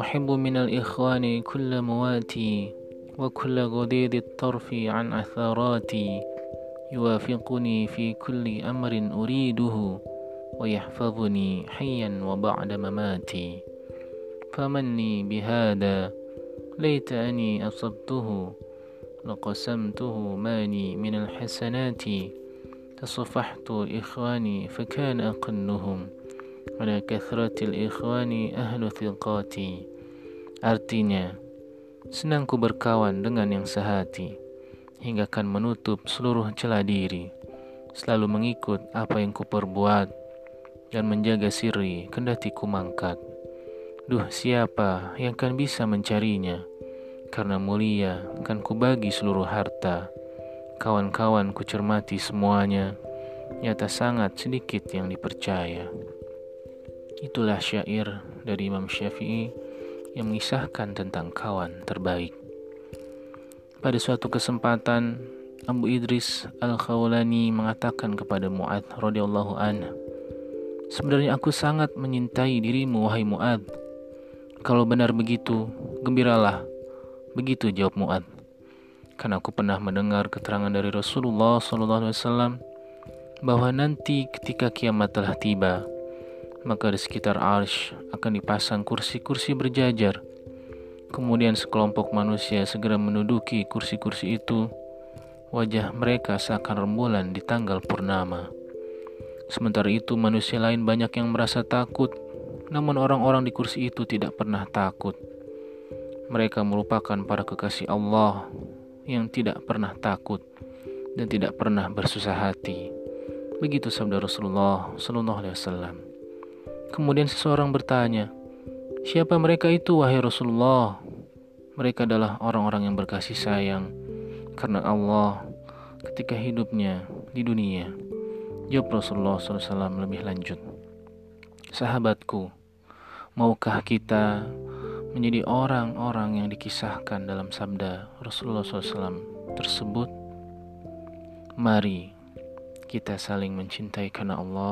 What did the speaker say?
أحب من الإخوان كل مواتي وكل غديد الطرف عن أثاراتي. يوافقني في كل أمر أريده ويحفظني حيا وبعد مماتي. فمني بهذا ليت أني أصبته لقسمته ماني من الحسنات. تصفحت إخواني فكان أقلهم. Ala kathratil ikhwani ahlu thiqati. Artinya Senangku berkawan dengan yang sehati Hingga kan menutup seluruh celah diri Selalu mengikut apa yang kuperbuat Dan menjaga siri kendati ku mangkat Duh siapa yang kan bisa mencarinya? Karena mulia kan kubagi seluruh harta. Kawan-kawan ku cermati semuanya. Nyata sangat sedikit yang dipercaya. Itulah syair dari Imam Syafi'i yang mengisahkan tentang kawan terbaik. Pada suatu kesempatan, Abu Idris Al-Khawlani mengatakan kepada Mu'ad radhiyallahu anhu, Sebenarnya aku sangat menyintai dirimu wahai Mu'ad. Kalau benar begitu, gembiralah. Begitu jawab Mu'ad. Karena aku pernah mendengar keterangan dari Rasulullah SAW bahwa nanti ketika kiamat telah tiba, maka di sekitar arsh akan dipasang kursi-kursi berjajar. Kemudian sekelompok manusia segera menduduki kursi-kursi itu. Wajah mereka seakan rembulan di tanggal purnama. Sementara itu manusia lain banyak yang merasa takut, namun orang-orang di kursi itu tidak pernah takut. Mereka merupakan para kekasih Allah yang tidak pernah takut dan tidak pernah bersusah hati. Begitu sabda Rasulullah Sallallahu Alaihi Wasallam. Kemudian seseorang bertanya, Siapa mereka itu wahai Rasulullah? Mereka adalah orang-orang yang berkasih sayang karena Allah ketika hidupnya di dunia. Jawab Rasulullah SAW lebih lanjut. Sahabatku, maukah kita menjadi orang-orang yang dikisahkan dalam sabda Rasulullah SAW tersebut? Mari kita saling mencintai karena Allah.